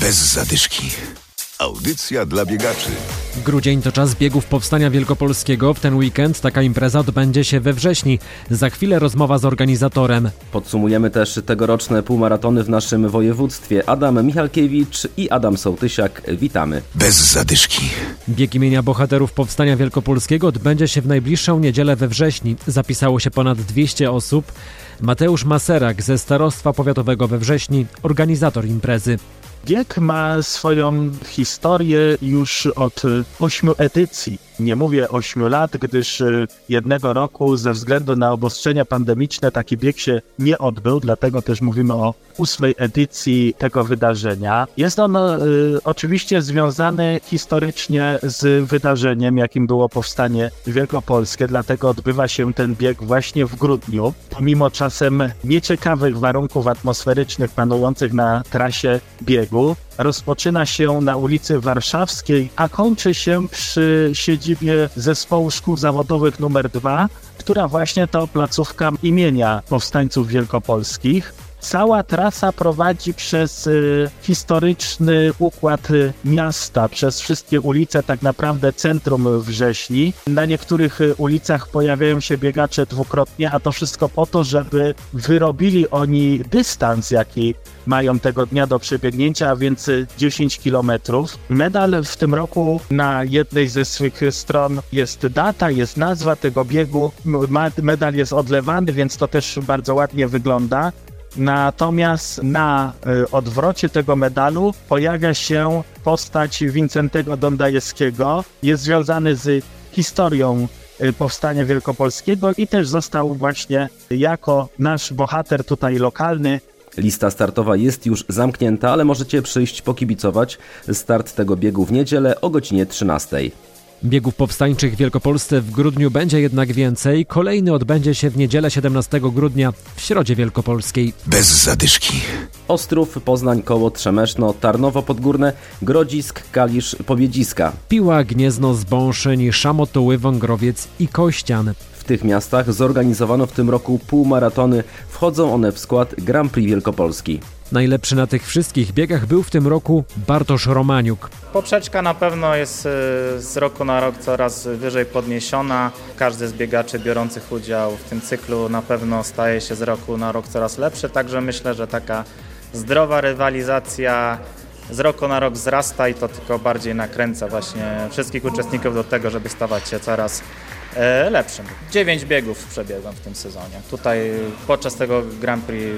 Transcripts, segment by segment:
Bez zadyszki. Audycja dla biegaczy. Grudzień to czas biegów Powstania Wielkopolskiego. W ten weekend taka impreza odbędzie się we wrześni. Za chwilę rozmowa z organizatorem. Podsumujemy też tegoroczne półmaratony w naszym województwie. Adam Michalkiewicz i Adam Sołtysiak. Witamy. Bez zadyszki. Bieg imienia bohaterów Powstania Wielkopolskiego odbędzie się w najbliższą niedzielę we wrześni. Zapisało się ponad 200 osób. Mateusz Maserak ze Starostwa Powiatowego we wrześni, organizator imprezy. Bieg ma swoją historię już od ośmiu edycji. Nie mówię ośmiu lat, gdyż e, jednego roku ze względu na obostrzenia pandemiczne taki bieg się nie odbył, dlatego też mówimy o ósmej edycji tego wydarzenia. Jest on y, oczywiście związany historycznie z wydarzeniem, jakim było powstanie wielkopolskie, dlatego odbywa się ten bieg właśnie w grudniu. Pomimo czasem nieciekawych warunków atmosferycznych panujących na trasie biegu, rozpoczyna się na ulicy Warszawskiej, a kończy się przy siedzibie Zespołu Szkół Zawodowych nr 2, która właśnie to placówka imienia powstańców wielkopolskich. Cała trasa prowadzi przez y, historyczny układ y, miasta, przez wszystkie ulice, tak naprawdę centrum Wrześni. Na niektórych y, ulicach pojawiają się biegacze dwukrotnie, a to wszystko po to, żeby wyrobili oni dystans, jaki mają tego dnia do przebiegnięcia, a więc 10 kilometrów. Medal w tym roku na jednej ze swych stron jest data, jest nazwa tego biegu. Medal jest odlewany, więc to też bardzo ładnie wygląda. Natomiast na y, odwrocie tego medalu pojawia się postać Wincentego Dondajewskiego. Jest związany z historią y, powstania wielkopolskiego i też został właśnie jako nasz bohater tutaj lokalny Lista startowa jest już zamknięta, ale możecie przyjść pokibicować. Start tego biegu w niedzielę o godzinie 13. Biegów powstańczych w Wielkopolsce w grudniu będzie jednak więcej. Kolejny odbędzie się w niedzielę 17 grudnia w Środzie Wielkopolskiej. Bez zadyszki. Ostrów, Poznań, Koło, Trzemeszno, Tarnowo Podgórne, Grodzisk, Kalisz, Pobiedziska. Piła, Gniezno, Zbąszyń, Szamotuły, Wągrowiec i Kościan. W tych miastach zorganizowano w tym roku półmaratony. Wchodzą one w skład Grand Prix Wielkopolski. Najlepszy na tych wszystkich biegach był w tym roku Bartosz Romaniuk. Poprzeczka na pewno jest y, z roku na rok coraz wyżej podniesiona. Każdy z biegaczy biorących udział w tym cyklu na pewno staje się z roku na rok coraz lepszy, także myślę, że taka zdrowa rywalizacja z roku na rok wzrasta i to tylko bardziej nakręca właśnie wszystkich uczestników do tego, żeby stawać się coraz lepszym. Dziewięć biegów przebiegłem w tym sezonie. Tutaj podczas tego Grand Prix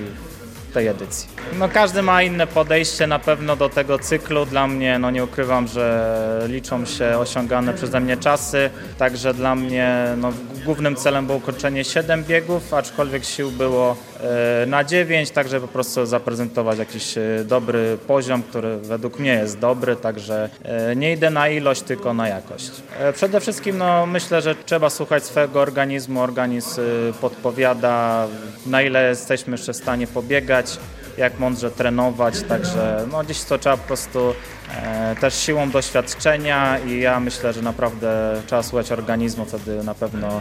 tej edycji. No każdy ma inne podejście na pewno do tego cyklu. Dla mnie, no nie ukrywam, że liczą się osiągane przeze mnie czasy, także dla mnie no, głównym celem było ukończenie 7 biegów, aczkolwiek sił było e, na 9, także po prostu zaprezentować jakiś e, dobry poziom, który według mnie jest dobry, także e, nie idę na ilość, tylko na jakość. Przede wszystkim no, myślę, że trzeba słuchać swojego organizmu, organizm podpowiada, na ile jesteśmy jeszcze w stanie pobiegać, jak mądrze trenować, także no, gdzieś to trzeba po prostu e, też siłą doświadczenia i ja myślę, że naprawdę trzeba słuchać organizmu, wtedy na pewno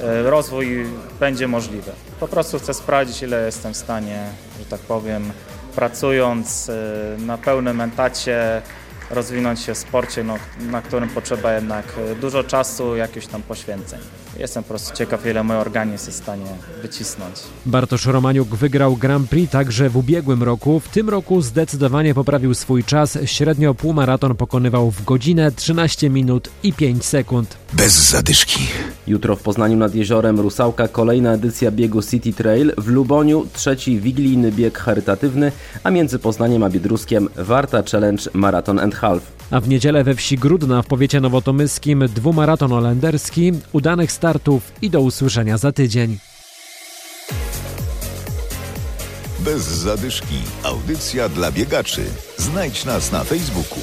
e, rozwój będzie możliwy. Po prostu chcę sprawdzić, ile jestem w stanie, że tak powiem, pracując e, na pełnym etacie, rozwinąć się w sporcie, no, na którym potrzeba jednak e, dużo czasu, jakichś tam poświęceń. Jestem po prostu ciekaw, ile mój organizm jest w stanie wycisnąć. Bartosz Romaniuk wygrał Grand Prix także w ubiegłym roku. W tym roku zdecydowanie poprawił swój czas. Średnio półmaraton pokonywał w godzinę 13 minut i 5 sekund. Bez zadyszki. Jutro w Poznaniu nad jeziorem Rusałka kolejna edycja biegu City Trail. W Luboniu trzeci wigilijny bieg charytatywny, a między Poznaniem a Biedruskiem Warta Challenge Marathon and Half. A w niedzielę we wsi Grudna w powiecie nowotomyskim dwumaraton olenderski, udanych startów i do usłyszenia za tydzień. Bez zadyszki. Audycja dla biegaczy. Znajdź nas na Facebooku.